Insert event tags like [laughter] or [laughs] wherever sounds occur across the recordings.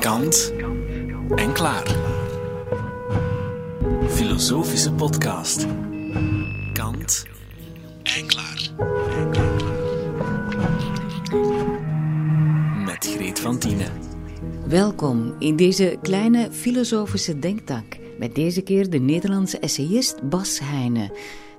Kant en klaar. Filosofische podcast. Kant en klaar. Met Greet van Tienen. Welkom in deze kleine filosofische denktank. Met deze keer de Nederlandse essayist Bas Heijnen.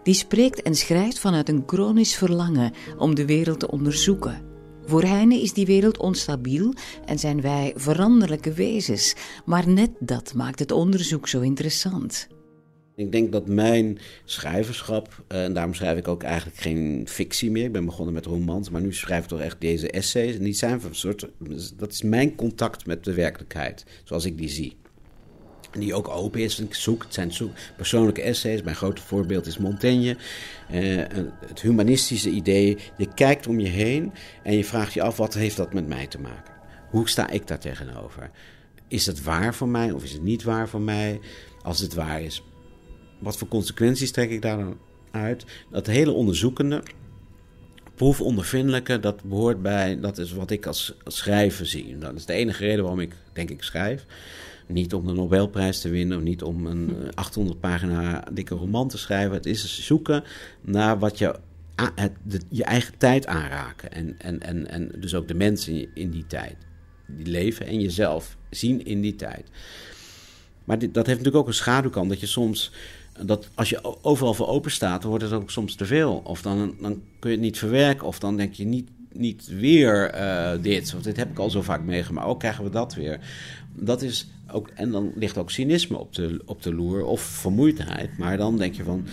Die spreekt en schrijft vanuit een chronisch verlangen om de wereld te onderzoeken. Voor Heine is die wereld onstabiel en zijn wij veranderlijke wezens. Maar net dat maakt het onderzoek zo interessant. Ik denk dat mijn schrijverschap, eh, en daarom schrijf ik ook eigenlijk geen fictie meer. Ik ben begonnen met romans, maar nu schrijf ik toch echt deze essays. Die zijn van een soort, dat is mijn contact met de werkelijkheid, zoals ik die zie. Die ook open is. Ik zoek, het zijn persoonlijke essays. Mijn grote voorbeeld is Montaigne. Uh, het humanistische idee. Je kijkt om je heen en je vraagt je af: wat heeft dat met mij te maken? Hoe sta ik daar tegenover? Is het waar voor mij of is het niet waar voor mij? Als het waar is, wat voor consequenties trek ik daar dan uit? Dat hele onderzoekende, proefondervindelijke, dat behoort bij, dat is wat ik als schrijver zie. Dat is de enige reden waarom ik, denk ik, schrijf. Niet om de Nobelprijs te winnen, of niet om een 800 hm. pagina dikke roman te schrijven. Het is zoeken naar wat je, het, je eigen tijd aanraken. En, en, en, en dus ook de mensen in die tijd. Die leven en jezelf zien in die tijd. Maar dit, dat heeft natuurlijk ook een schaduwkant. Dat je soms, dat als je overal voor open staat, dan wordt het ook soms te veel. Of dan, dan kun je het niet verwerken. Of dan denk je niet, niet weer uh, dit. Want dit heb ik al zo vaak meegemaakt. Ook krijgen we dat weer. Dat is ook, en dan ligt ook cynisme op de, op de loer of vermoeidheid. Maar dan denk je van,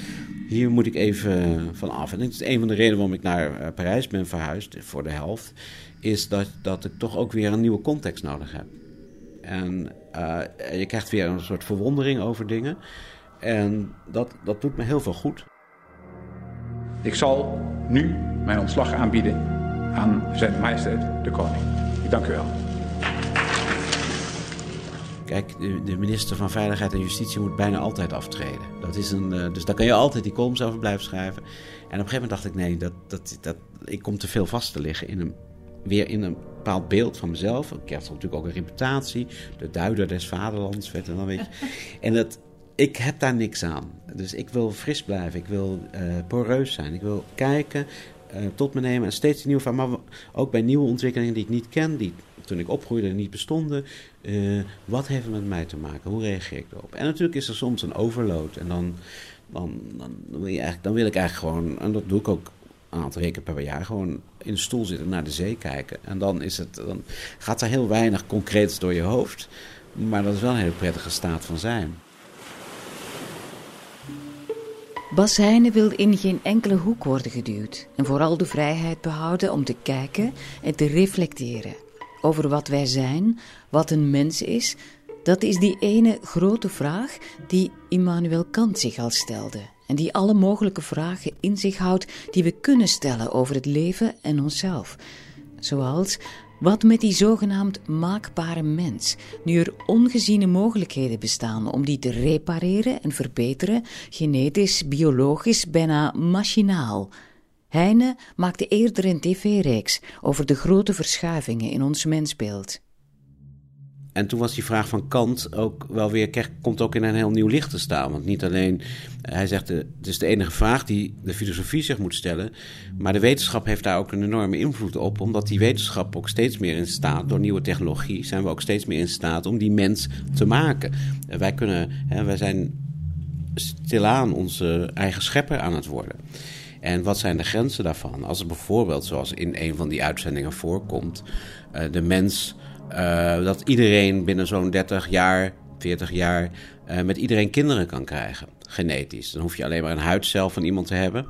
hier moet ik even van af. En dat is een van de redenen waarom ik naar eh, Parijs ben verhuisd, voor de helft. Is dat, dat ik toch ook weer een nieuwe context nodig heb. En uh, je krijgt weer een soort verwondering over dingen. En dat, dat doet me heel veel goed. Ik zal nu mijn ontslag aanbieden aan zijn majesteit de koning. Ik dank u wel. Kijk, de, minister van Veiligheid en Justitie moet bijna altijd aftreden. Dat is een, uh, dus daar kan je altijd die columns over blijven schrijven. En op een gegeven moment dacht ik, nee, dat, dat, dat, ik kom te veel vast te liggen in een, weer in een bepaald beeld van mezelf. Ik heb natuurlijk ook een reputatie. De duider des vaderlands, werd en dan weet je. [laughs] En dat, ik heb daar niks aan. Dus ik wil fris blijven. Ik wil uh, poreus zijn. Ik wil kijken, uh, tot me nemen en steeds nieuwe van. Maar ook bij nieuwe ontwikkelingen die ik niet ken, die toen ik opgroeide niet bestonden. Uh, wat heeft het met mij te maken? Hoe reageer ik erop? En natuurlijk is er soms een overload. En dan, dan, dan, wil, je eigenlijk, dan wil ik eigenlijk gewoon, en dat doe ik ook een aantal weken per jaar, gewoon in de stoel zitten, naar de zee kijken. En dan, is het, dan gaat er heel weinig concreets door je hoofd. Maar dat is wel een hele prettige staat van zijn. Bas Heijnen wil in geen enkele hoek worden geduwd en vooral de vrijheid behouden om te kijken en te reflecteren over wat wij zijn, wat een mens is, dat is die ene grote vraag die Immanuel Kant zich al stelde en die alle mogelijke vragen in zich houdt die we kunnen stellen over het leven en onszelf. Zoals wat met die zogenaamd maakbare mens, nu er ongeziene mogelijkheden bestaan om die te repareren en verbeteren, genetisch, biologisch, bijna machinaal. Heine maakte eerder een tv-reeks over de grote verschuivingen in ons mensbeeld. En toen was die vraag van Kant ook wel weer, komt ook in een heel nieuw licht te staan. Want niet alleen, hij zegt, het is de enige vraag die de filosofie zich moet stellen. Maar de wetenschap heeft daar ook een enorme invloed op. Omdat die wetenschap ook steeds meer in staat, door nieuwe technologie, zijn we ook steeds meer in staat om die mens te maken. Wij kunnen, hè, wij zijn stilaan onze eigen schepper aan het worden. En wat zijn de grenzen daarvan? Als er bijvoorbeeld, zoals in een van die uitzendingen voorkomt, uh, de mens, uh, dat iedereen binnen zo'n 30 jaar, 40 jaar, uh, met iedereen kinderen kan krijgen, genetisch. Dan hoef je alleen maar een huidcel van iemand te hebben.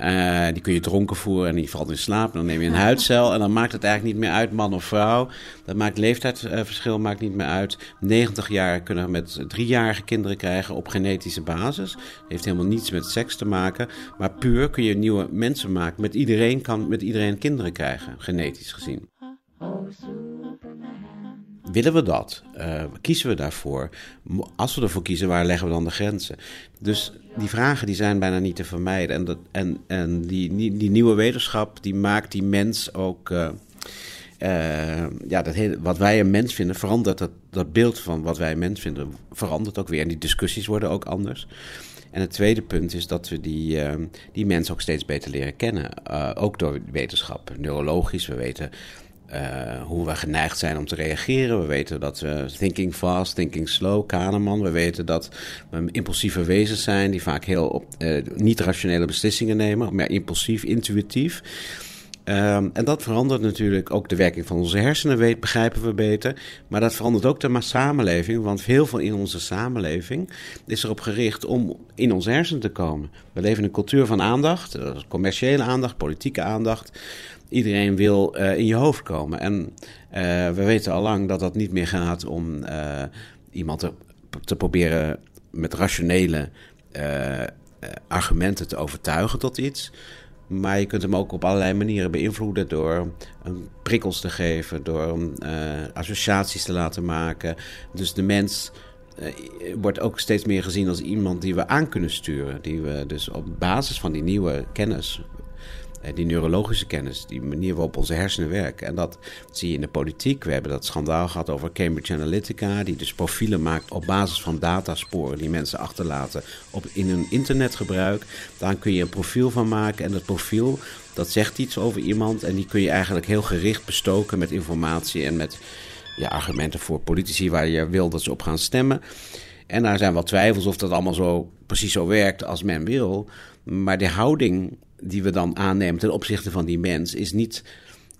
Uh, die kun je dronken voeren en die valt in slaap. Dan neem je een huidcel en dan maakt het eigenlijk niet meer uit, man of vrouw. Dat maakt leeftijdsverschil maakt niet meer uit. 90 jaar kunnen we met driejarige kinderen krijgen op genetische basis. Dat heeft helemaal niets met seks te maken. Maar puur kun je nieuwe mensen maken. Met iedereen kan met iedereen kinderen krijgen, genetisch gezien. Willen we dat? Uh, kiezen we daarvoor? Als we ervoor kiezen, waar leggen we dan de grenzen? Dus die vragen die zijn bijna niet te vermijden. En, dat, en, en die, die, nieuwe wetenschap die maakt die mens ook. Uh, uh, ja, dat wat wij een mens vinden, verandert dat, dat beeld van wat wij een mens vinden, verandert ook weer. En die discussies worden ook anders. En het tweede punt is dat we die, uh, die mensen ook steeds beter leren kennen. Ook door wetenschap, neurologisch. We weten uh, hoe we geneigd zijn om te reageren. We weten dat we thinking fast, thinking slow, Kahneman. We weten dat we impulsieve wezens zijn die vaak heel op, uh, niet rationele beslissingen nemen, maar impulsief, intuïtief. Um, en dat verandert natuurlijk ook de werking van onze hersenen, weet, begrijpen we beter. Maar dat verandert ook de samenleving, want heel veel in onze samenleving is erop gericht om in onze hersenen te komen. We leven in een cultuur van aandacht, commerciële aandacht, politieke aandacht. Iedereen wil uh, in je hoofd komen. En uh, we weten al lang dat dat niet meer gaat om iemand te, te, proberen met rationele argumenten te overtuigen tot iets. Maar je kunt hem ook op allerlei manieren beïnvloeden door prikkels te geven, door hem associaties te laten maken. Dus de mens wordt ook steeds meer gezien als iemand die we aan kunnen sturen. Die we dus op basis van die nieuwe kennis eh, die neurologische kennis, die manier waarop onze hersenen werken. En dat zie je in de politiek. We hebben dat schandaal gehad over Cambridge Analytica, die dus profielen maakt op basis van datasporen die mensen achterlaten op, in hun internetgebruik. Daar kun je een profiel van maken en dat profiel dat zegt iets over iemand en die kun je eigenlijk heel gericht bestoken met informatie en met ja, argumenten voor politici waar je wil dat ze op gaan stemmen. En daar zijn wel twijfels of dat allemaal zo precies zo werkt als men wil. Maar de houding die we dan aannemen ten opzichte van die mens is niet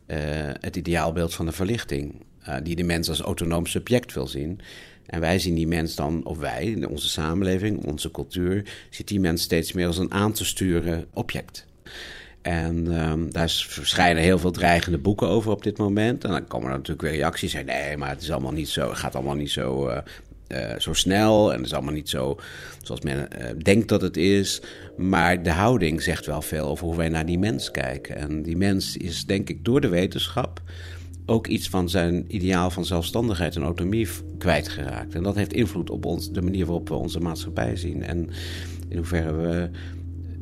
uh, het ideaalbeeld van de verlichting. Uh, die de mens als autonoom subject wil zien. En wij zien die mens dan, of wij, onze samenleving, onze cultuur, ziet die mens steeds meer als een aan te sturen object. En um, daar verschijnen heel veel dreigende boeken over op dit moment. En dan komen er natuurlijk weer reacties. Zeggen, nee, maar het is allemaal niet zo, het gaat allemaal niet zo uh, uh, zo snel en het is allemaal niet zo zoals men uh, denkt dat het is. Maar de houding zegt wel veel over hoe wij naar die mens kijken. En die mens is, denk ik, door de wetenschap ook iets van zijn ideaal van zelfstandigheid en autonomie kwijtgeraakt. En dat heeft invloed op ons, de manier waarop we onze maatschappij zien. En in hoeverre we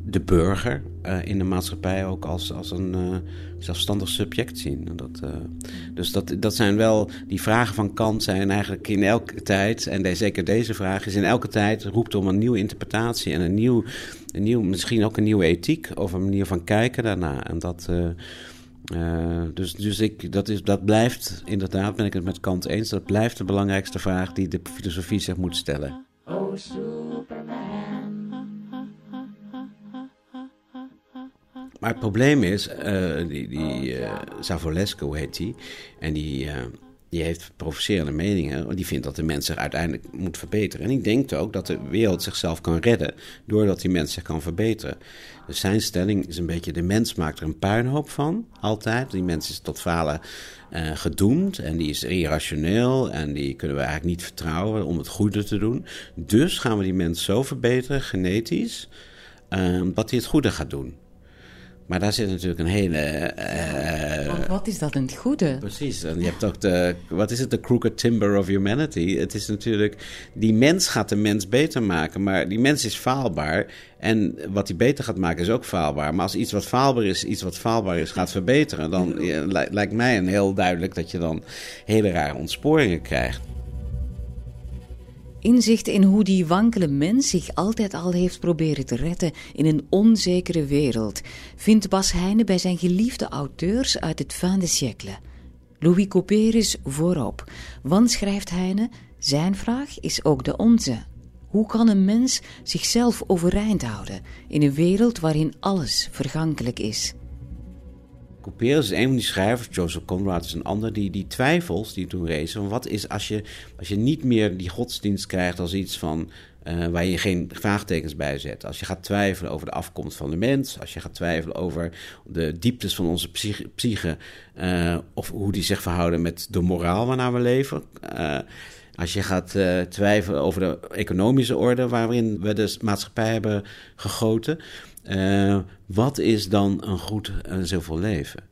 de burger uh, in de maatschappij ook als, als een uh, zelfstandig subject zien. Dat, uh, dus dat, dat zijn wel, die vragen van Kant zijn eigenlijk in elke tijd, en de, zeker deze vraag is in elke tijd, roept om een nieuwe interpretatie en een nieuw, een nieuw misschien ook een nieuwe ethiek of een manier van kijken daarna. En dat. dus dus ik, dat, is, dat blijft, inderdaad ben ik het met Kant eens, dat blijft de belangrijkste vraag die de filosofie zich moet stellen. Maar het probleem is, uh, die, die uh, Zavolesco heet die, en die, uh, die heeft provocerende meningen. Die vindt dat de mens zich uiteindelijk moet verbeteren. En ik denk ook dat de wereld zichzelf kan redden doordat die mens zich kan verbeteren. Dus zijn stelling is een beetje, de mens maakt er een puinhoop van, altijd. Die mens is tot falen gedoemd en die is irrationeel en die kunnen we eigenlijk niet vertrouwen om het goede te doen. Dus gaan we die mens zo verbeteren, genetisch, dat hij het goede gaat doen. Maar daar zit natuurlijk een hele. Uh, wat is dat een goede? Precies. En je hebt ook de. Wat is het? De crooked timber of humanity. Het is natuurlijk. Die mens gaat de mens beter maken. Maar die mens is faalbaar. En wat hij beter gaat maken is ook faalbaar. Maar als iets wat faalbaar is, iets wat faalbaar is, gaat verbeteren. dan lijkt mij een heel duidelijk dat je dan hele rare ontsporingen krijgt. Inzicht in hoe die wankele mens zich altijd al heeft proberen te redden in een onzekere wereld, vindt Bas Heijnen bij zijn geliefde auteurs uit het fin de siècle. Louis Couperus voorop, want schrijft Heijnen, zijn vraag is ook de onze. Hoe kan een mens zichzelf overeind houden in een wereld waarin alles vergankelijk is? Couperus is een van die schrijvers, Joseph Conrad is een ander, die, die twijfels die toen rezen. Wat is als je, als je niet meer die godsdienst krijgt als iets van uh, waar je geen vraagtekens bij zet. Als je gaat twijfelen over de afkomst van de mens, als je gaat twijfelen over de dieptes van onze psyche, uh, of hoe die zich verhouden met de moraal waarnaar we leven. Uh, als je gaat twijfelen over de economische orde waarin we de maatschappij hebben gegoten. Uh, wat is dan een goed en zoveel leven?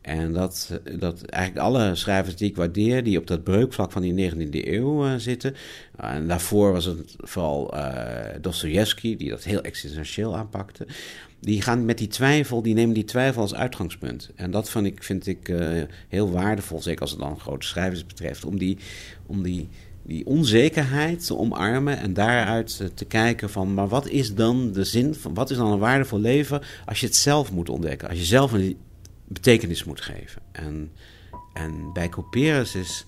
En dat, dat eigenlijk alle schrijvers die ik waardeer, die op dat breukvlak van die 19e eeuw uh, zitten. En daarvoor was het vooral uh, Dostoevsky, die dat heel existentieel aanpakte. Die gaan met die twijfel, die nemen die twijfel als uitgangspunt. En dat vind ik, vind ik heel waardevol, zeker als het dan grote schrijvers betreft, om die, om die, die onzekerheid te omarmen en daaruit te kijken van, maar wat is dan de zin, van, wat is dan een waardevol leven als je het zelf moet ontdekken, als je zelf een betekenis moet geven. En, en bij Couperus is,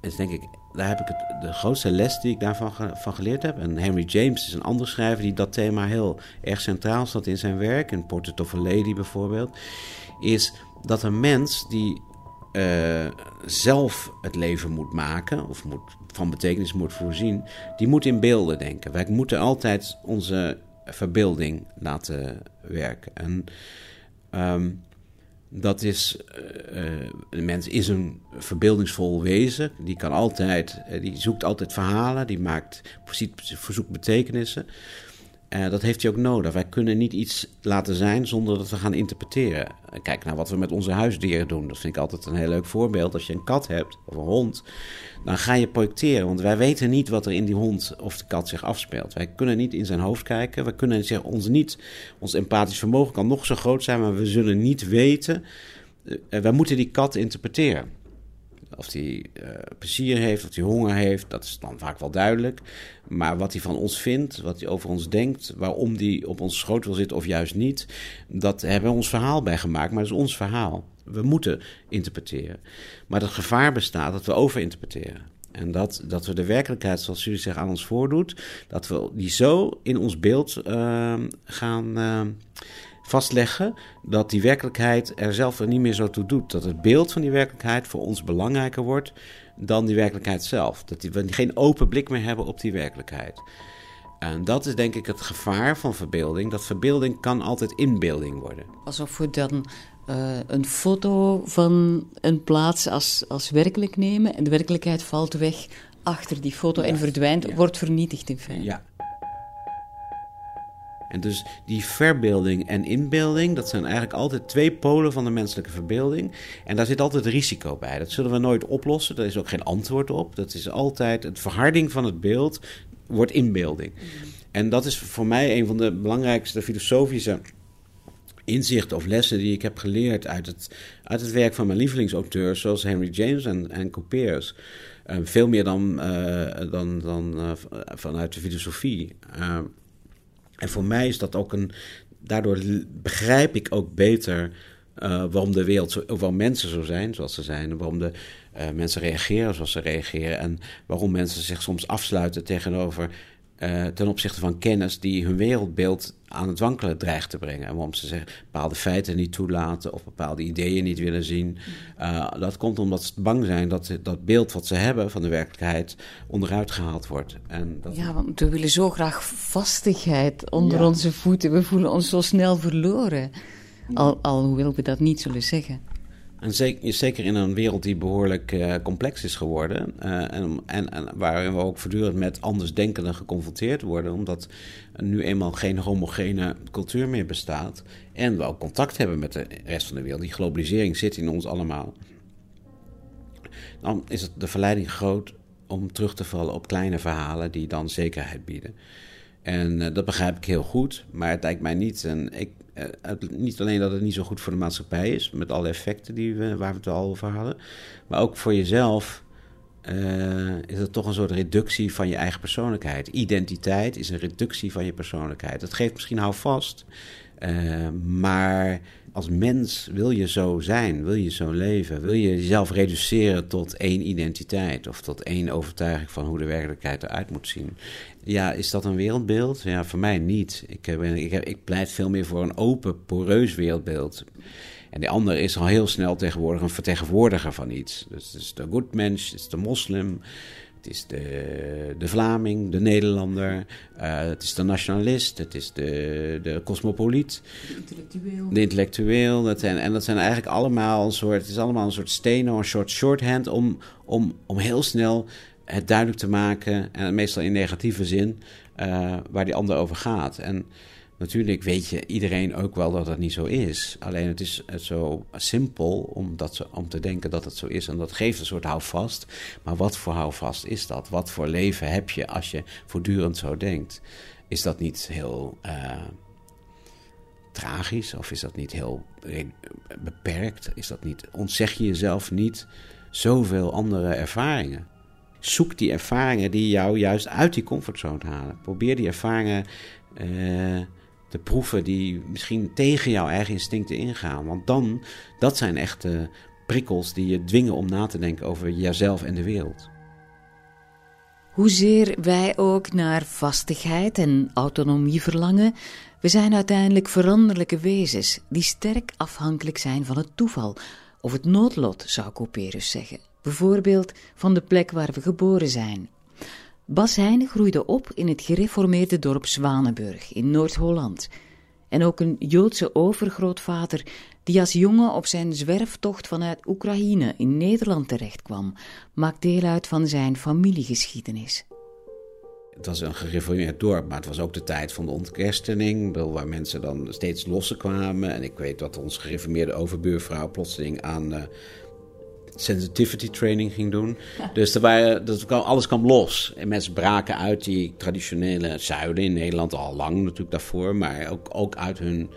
is denk ik, daar heb ik de grootste les die ik daarvan van geleerd heb. En Henry James is een ander schrijver die dat thema heel erg centraal staat in zijn werk. In Portrait of a Lady bijvoorbeeld. Is dat een mens die uh, zelf het leven moet maken, of moet, van betekenis moet voorzien, die moet in beelden denken. Wij moeten altijd onze verbeelding laten werken. En um, dat is, uh, een mens is een verbeeldingsvol wezen. Die kan altijd, die zoekt altijd verhalen, die maakt, verzoekt betekenissen. Uh, dat heeft hij ook nodig. Wij kunnen niet iets laten zijn zonder dat we gaan interpreteren. Kijk naar wat we met onze huisdieren doen. Dat vind ik altijd een heel leuk voorbeeld. Als je een kat hebt of een hond, dan ga je projecteren. Want wij weten niet wat er in die hond of de kat zich afspeelt. Wij kunnen niet in zijn hoofd kijken. We kunnen zich, ons niet, ons empathisch vermogen kan nog zo groot zijn, maar we zullen niet weten. Uh, wij moeten die kat interpreteren. Of hij uh, plezier heeft, of hij honger heeft, dat is dan vaak wel duidelijk. Maar wat hij van ons vindt, wat hij over ons denkt, waarom hij op ons schoot wil zitten of juist niet, dat hebben we ons verhaal bij gemaakt, maar dat is ons verhaal. We moeten interpreteren. Maar het gevaar bestaat dat we overinterpreteren. En dat, dat we de werkelijkheid, zoals jullie zeggen, aan ons voordoet, dat we die zo in ons beeld uh, gaan. Uh, vastleggen dat die werkelijkheid er zelf er niet meer zo toe doet. Dat het beeld van die werkelijkheid voor ons belangrijker wordt dan die werkelijkheid zelf. Dat we geen open blik meer hebben op die werkelijkheid. En dat is denk ik het gevaar van verbeelding. Dat verbeelding kan altijd inbeelding worden. Alsof we dan uh, een foto van een plaats als, als werkelijk nemen en de werkelijkheid valt weg achter die foto ja, en verdwijnt, ja. wordt vernietigd in feite. Ja, en dus die verbeelding en inbeelding, dat zijn eigenlijk altijd twee polen van de menselijke verbeelding. En daar zit altijd risico bij. Dat zullen we nooit oplossen. Daar is ook geen antwoord op. Dat is altijd het verharding van het beeld wordt inbeelding. En dat is voor mij een van de belangrijkste filosofische inzichten of lessen die ik heb geleerd uit het, uit het werk van mijn lievelingsauteurs, zoals Henry James en, en. Uh, veel meer dan, uh, dan, uh, vanuit de filosofie. En voor mij is dat ook een. Daardoor begrijp ik ook beter uh, waarom de wereld, zo, waarom mensen zo zijn zoals ze zijn. Waarom de uh, mensen reageren zoals ze reageren. En waarom mensen zich soms afsluiten tegenover uh, ten opzichte van kennis die hun wereldbeeld aan het wankelen dreigt te brengen. En waarom ze zeggen, bepaalde feiten niet toelaten of bepaalde ideeën niet willen zien. Uh, dat komt omdat ze bang zijn dat dat beeld wat ze hebben van de werkelijkheid onderuit gehaald wordt. En dat... Ja, want we willen zo graag vastigheid onder ja. onze voeten. We voelen ons zo snel verloren. Al, al hoewel we dat niet zullen zeggen. En zeker, in een wereld die behoorlijk uh, complex is geworden. Uh, en, en, en, waarin we ook voortdurend met andersdenkenden geconfronteerd worden. Omdat nu eenmaal geen homogene cultuur meer bestaat. En we ook contact hebben met de rest van de wereld. Die globalisering zit in ons allemaal. Dan is het de verleiding groot om terug te vallen op kleine verhalen die dan zekerheid bieden. En uh, dat begrijp ik heel goed, maar het lijkt mij niet. En ik, niet alleen dat het niet zo goed voor de maatschappij is, met alle effecten die we, waar we het al over hadden, maar ook voor jezelf uh, is het toch een soort reductie van je eigen persoonlijkheid. Identiteit is een reductie van je persoonlijkheid. Dat geeft misschien houvast, maar als mens wil je zo zijn, wil je zo leven, wil je jezelf reduceren tot één identiteit of tot één overtuiging van hoe de werkelijkheid eruit moet zien. Ja, is dat een wereldbeeld? Ja, voor mij niet. Ik, heb, ik, ik pleit veel meer voor een open, poreus wereldbeeld. En de ander is al heel snel tegenwoordig een vertegenwoordiger van iets. Dus het is de mens, het is de moslim, het is de, de Vlaming, de Nederlander, uh, het is de nationalist, het is de, de cosmopoliet. De intellectueel. De intellectueel. Dat zijn, en dat zijn eigenlijk allemaal een soort, het is allemaal een soort steno, een soort shorthand om, om, om heel snel het duidelijk te maken, en meestal in negatieve zin, uh, waar die ander over gaat. En Natuurlijk weet je iedereen ook wel dat dat niet zo is. Alleen het is zo simpel om, dat om te denken dat het zo is. En dat geeft een soort houvast. Maar wat voor houvast is dat? Wat voor leven heb je als je voortdurend zo denkt? Is dat niet heel uh, tragisch? Of is dat niet heel beperkt? Is dat niet, ontzeg je jezelf niet zoveel andere ervaringen? Zoek die ervaringen die jou juist uit die comfortzone halen. Probeer die ervaringen uh, te proeven die misschien tegen jouw eigen instincten ingaan. Want dan, dat zijn echte prikkels die je dwingen om na te denken over jezelf en de wereld. Hoezeer wij ook naar vastigheid en autonomie verlangen, we zijn uiteindelijk veranderlijke wezens die sterk afhankelijk zijn van het toeval, of het noodlot, zou Couperus zeggen. Bijvoorbeeld van de plek waar we geboren zijn. Bas Heijnen groeide op in het gereformeerde dorp Zwanenburg in Noord-Holland. En ook een Joodse overgrootvader die als jongen op zijn zwerftocht vanuit Oekraïne in Nederland terechtkwam, maakt deel uit van zijn familiegeschiedenis. Het was een gereformeerd dorp, maar het was ook de tijd van de ontkerstening, waar mensen dan steeds losser kwamen. En ik weet dat onze gereformeerde overbuurvrouw plotseling aan uh, sensitivity training ging doen. Dus er waren, dat kwam, alles kwam los. En mensen braken uit die traditionele zuiden in Nederland al lang natuurlijk daarvoor, maar ook, ook uit hun.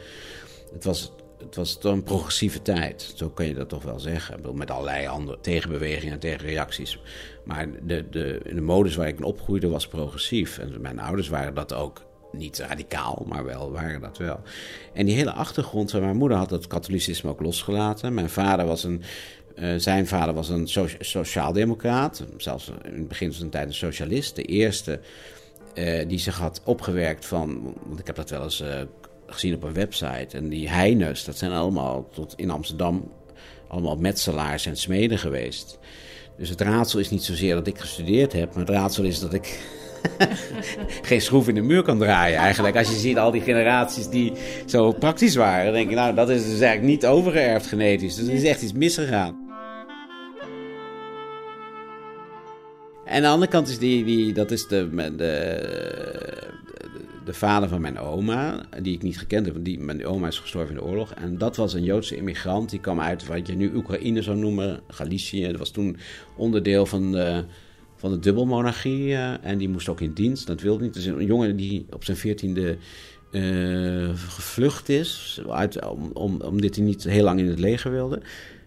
Het was, het was toch een progressieve tijd, zo kan je dat toch wel zeggen. Met allerlei andere tegenbewegingen en tegenreacties. Maar de, de, de modus waar ik in opgroeide was progressief. En mijn ouders waren dat ook niet radicaal, maar wel waren dat wel. En die hele achtergrond, mijn moeder had het katholicisme ook losgelaten. Mijn vader was een uh, zijn vader was een so sociaaldemocraat, zelfs in het begin van zijn tijd een socialist. De eerste uh, die zich had opgewerkt van, want ik heb dat wel eens uh, gezien op een website. En die Heines, dat zijn allemaal tot in Amsterdam allemaal metselaars en smeden geweest. Dus het raadsel is niet zozeer dat ik gestudeerd heb, maar het raadsel is dat ik [laughs] geen schroef in de muur kan draaien eigenlijk. Als je ziet al die generaties die zo praktisch waren, dan denk je, nou, dat is dus eigenlijk niet overgeërfd genetisch. Dus er is echt iets misgegaan. Aan de andere kant is die, die dat is de, de, de vader van mijn oma, die ik niet gekend heb. Die, mijn oma is gestorven in de oorlog. En dat was een Joodse immigrant. Die kwam uit wat je nu Oekraïne zou noemen, Galicië. Dat was toen onderdeel van de, van de dubbelmonarchie. Uh, en die moest ook in dienst. Dat wilde niet. Dus een jongen die op zijn veertiende uh, gevlucht is. Uit, om, om, omdat hij niet heel lang in het leger wilde.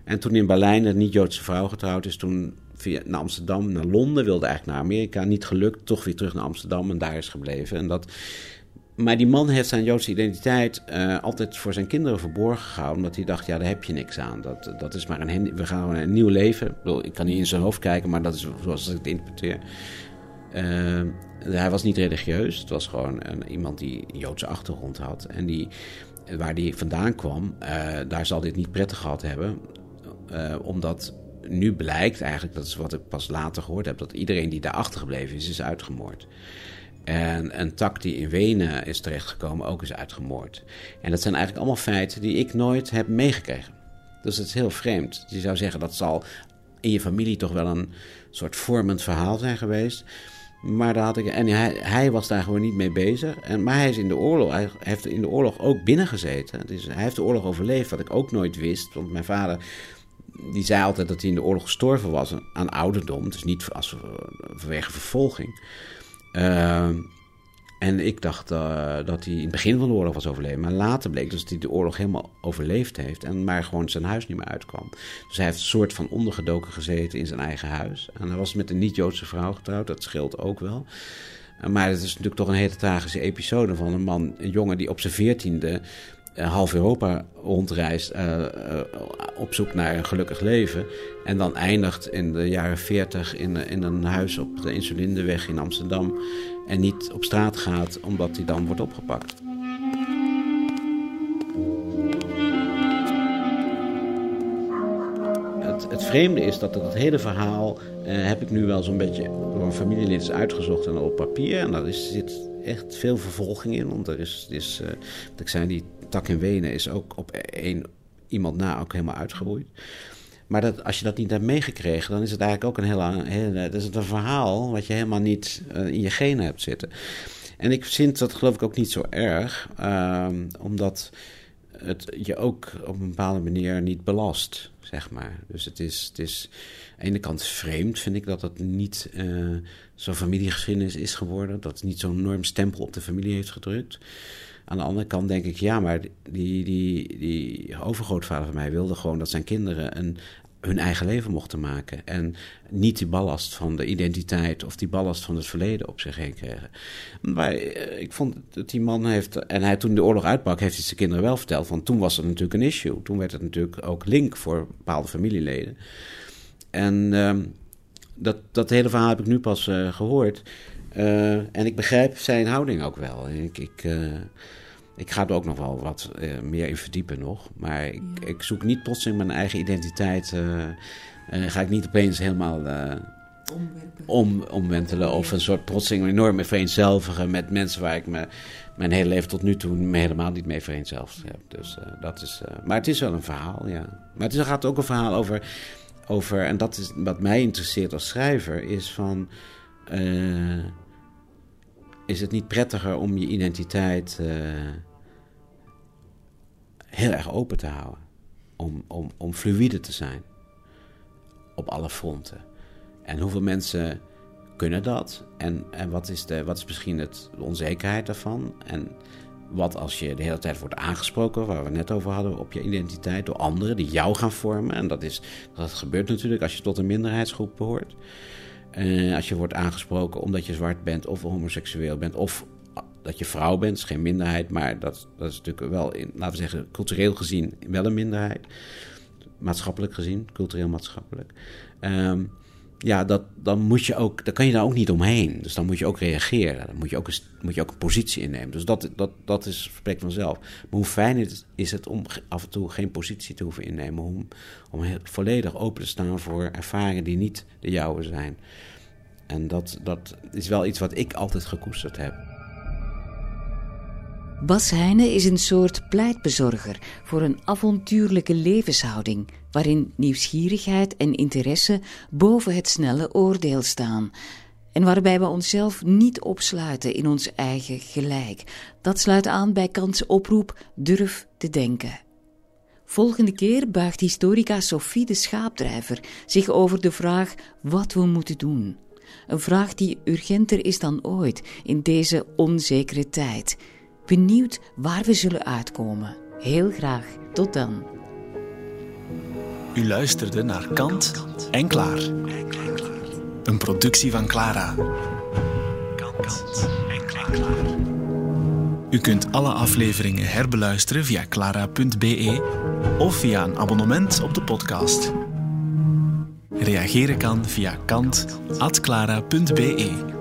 En toen in Berlijn een niet-Joodse vrouw getrouwd is, toen via, naar Amsterdam, naar Londen, wilde eigenlijk naar Amerika. Niet gelukt, toch weer terug naar Amsterdam en daar is gebleven. En dat, maar die man heeft zijn Joodse identiteit uh, altijd voor zijn kinderen verborgen gehouden. Omdat hij dacht, ja, daar heb je niks aan. Dat, dat is maar een, we gaan een nieuw leven. Ik, ik kan niet in zijn hoofd kijken, maar dat is zoals ik het interpreteer. Uh, hij was niet religieus. Het was gewoon een, iemand die een Joodse achtergrond had. En die, waar hij vandaan kwam, uh, daar zal dit niet prettig gehad hebben. omdat nu blijkt eigenlijk, dat is wat ik pas later gehoord heb, dat iedereen die daar achtergebleven is, is uitgemoord. En een tak die in Wenen is terechtgekomen ook is uitgemoord. En dat zijn eigenlijk allemaal feiten die ik nooit heb meegekregen. Dus het is heel vreemd. Je zou zeggen dat zal in je familie toch wel een soort vormend verhaal zijn geweest. Maar daar had ik, en hij, hij, was daar gewoon niet mee bezig. En, maar hij is in de oorlog, heeft in de oorlog ook binnengezeten. Dus hij heeft de oorlog overleefd, wat ik ook nooit wist. Want mijn vader die zei altijd dat hij in de oorlog gestorven was aan ouderdom. Dus niet als, vanwege vervolging. Uh, en ik dacht uh, dat hij in het begin van de oorlog was overleden. Maar later bleek dus dat hij de oorlog helemaal overleefd heeft. En maar gewoon zijn huis niet meer uitkwam. Dus hij heeft een soort van ondergedoken gezeten in zijn eigen huis. En hij was met een niet-Joodse vrouw getrouwd. Dat scheelt ook wel. Maar het is natuurlijk toch een hele tragische episode van een man, een jongen die op zijn veertiende half Europa rondreist uh, uh, op zoek naar een gelukkig leven. En dan eindigt in de jaren 40 in, in een huis op de Insulindeweg in Amsterdam. En niet op straat gaat omdat hij dan wordt opgepakt. Het, vreemde is dat het hele verhaal heb ik nu wel zo'n beetje door een familielid uitgezocht en op papier. En daar is, zit echt veel vervolging in. Want er is, is ik zei, die tak in Wenen is ook op één iemand na ook helemaal uitgeroeid. Maar dat, als je dat niet hebt meegekregen, dan is het eigenlijk ook een heel, heel dat is een verhaal wat je helemaal niet uh, in je genen hebt zitten. En ik vind dat geloof ik ook niet zo erg, ehm, omdat het je ook op een bepaalde manier niet belast, zeg maar. Dus het is, het is aan de ene kant vreemd, vind ik, dat het niet uh, zo'n familiegeschiedenis is geworden. Dat het niet zo'n enorm stempel op de familie heeft gedrukt. Aan de andere kant denk ik, ja, maar die, die, die overgrootvader van mij wilde gewoon dat zijn kinderen een hun eigen leven mochten maken. En niet die ballast van de identiteit of die ballast van het verleden op zich heen kregen. Maar eh, ik vond dat die man heeft. En hij, toen de oorlog uitbrak, heeft hij zijn kinderen wel verteld. Want toen was het natuurlijk een issue. Toen werd het natuurlijk ook link voor bepaalde familieleden. En uh, dat, dat hele verhaal heb ik nu pas uh, gehoord. Uh, en ik begrijp zijn houding ook wel. Ik. ik ik ga er ook nog wel wat uh, meer in verdiepen nog. Maar ik, ja. ik zoek niet plotseling mijn eigen identiteit. Uh, uh, ga ik niet opeens helemaal om, omwentelen. Of een soort plotseling enorme vereenzelvigen met mensen waar ik me mijn hele leven tot nu toe me helemaal niet mee vereenzelvigd heb. Dus dat is. maar het is wel een verhaal, ja. Maar het is, gaat ook een verhaal over. over en dat is wat mij interesseert als schrijver, is van is het niet prettiger om je identiteit uh, heel erg open te houden. Om, om, om fluïde te zijn. Op alle fronten. En hoeveel mensen kunnen dat? En, en wat, is de, wat is misschien het, de onzekerheid daarvan? En wat als je de hele tijd wordt aangesproken, waar we het net over hadden, op je identiteit door anderen die jou gaan vormen? En dat, is, dat gebeurt natuurlijk als je tot een minderheidsgroep behoort. Uh, als je wordt aangesproken omdat je zwart bent of homoseksueel bent of dat je vrouw bent, is geen minderheid, maar dat, dat is natuurlijk wel, in, laten we zeggen, cultureel gezien wel een minderheid. Maatschappelijk gezien, cultureel-maatschappelijk. Um, ja, dat, dan, moet je ook, dan kan je daar ook niet omheen. Dus dan moet je ook reageren. Dan moet je ook een, moet je ook een positie innemen. Dus dat, dat, dat is, spreekt vanzelf. Maar hoe fijn is, is het om af en toe geen positie te hoeven innemen. Om, om volledig open te staan voor ervaringen die niet de jouwe zijn. En dat, dat is wel iets wat ik altijd gekoesterd heb. Bas Heijnen is een soort pleitbezorger voor een avontuurlijke levenshouding, waarin nieuwsgierigheid en interesse boven het snelle oordeel staan. En waarbij we onszelf niet opsluiten in ons eigen gelijk. Dat sluit aan bij Kants oproep Durf te denken. Volgende keer buigt historica Sophie de Schaapdrijver zich over de vraag wat we moeten doen. Een vraag die urgenter is dan ooit in deze onzekere tijd. Benieuwd waar we zullen uitkomen. Heel graag. Tot dan. U luisterde naar Kant en Klaar. Een productie van Clara. Kant en Klaar. U kunt alle afleveringen herbeluisteren via clara.be of via een abonnement op de podcast. Reageren kan via kant.clara.be.